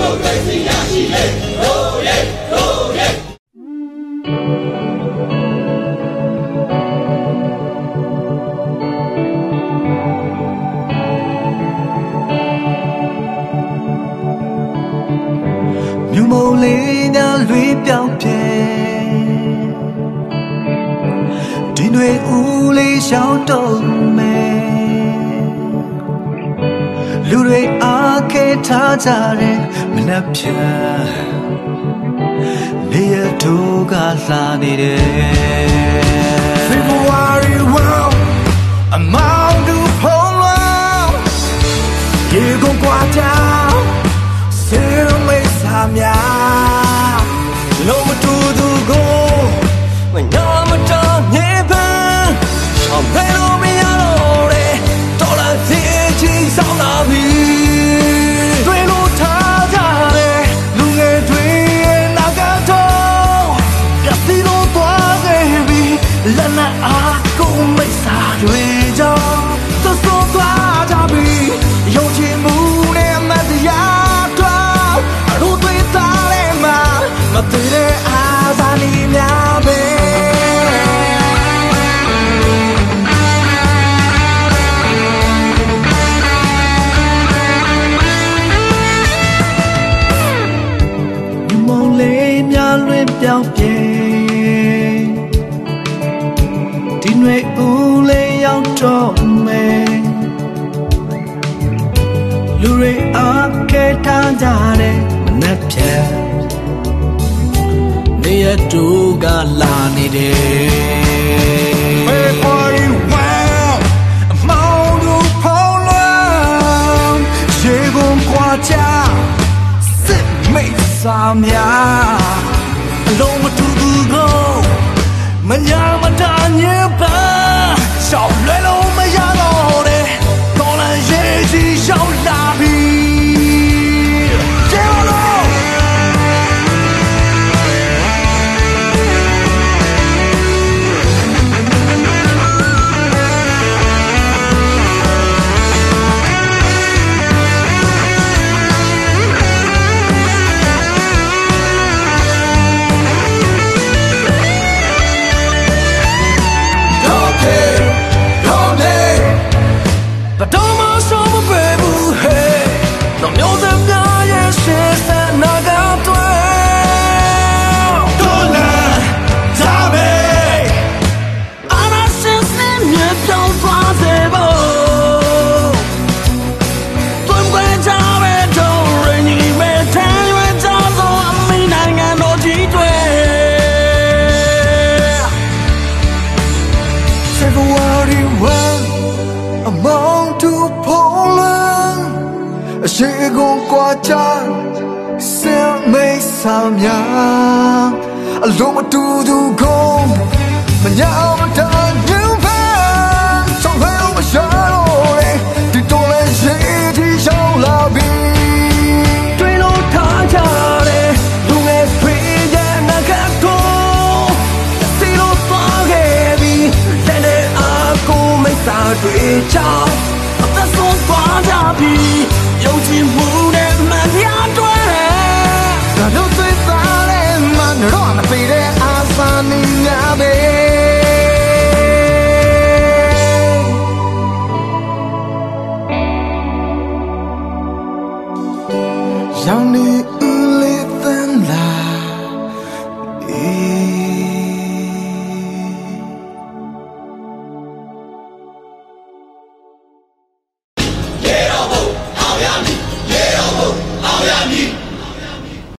မိုကရေစီရရှိလေရိုးရဲရိုးရဲမြူမုံလေးများလွေပြောင်းပြဲဒီတွေဦးလေးရှောင်းတော့မယ် လူတွေအားခဲထားကြတဲ့မနှက်ဖြန်နေရတို့ကလာနေတယ် February wow among the polo ရေကုန်ကွာကြ ပြောင်းပြေဒီຫນွေဦးလေးရောက်တော့မယ်လူတွေအားခဲထားကြတဲ့မနှက်ဖြန်နေရတူကလာနေတယ် February wow အမောင်တို့ဖောင်းလွန်ရေကုန်ခွာချစစ်မိတ်စာများအ လုံးမတူသူကိုမညာမတာညပါ အရှိကုန်ကွာချစင်မေးစာများအလုံးမတူသူကိုမညာမတန်ညူပန်းဆောင်ဖဲမရှာတော့လေဒီတော်လဲရှိတီရှောင်းလာပြီတွေ့လို့ထားကြတယ်လူငယ်တွေရဲ့နာကတော့စီလို့သွားခဲ့ပြီလက်နဲ့အားကိုမိတ်စာတွေကြော လေးသမ်းလာအေးရေတော်ဘုံအောင်ရမည်ရေတော်ဘုံအောင်ရမည်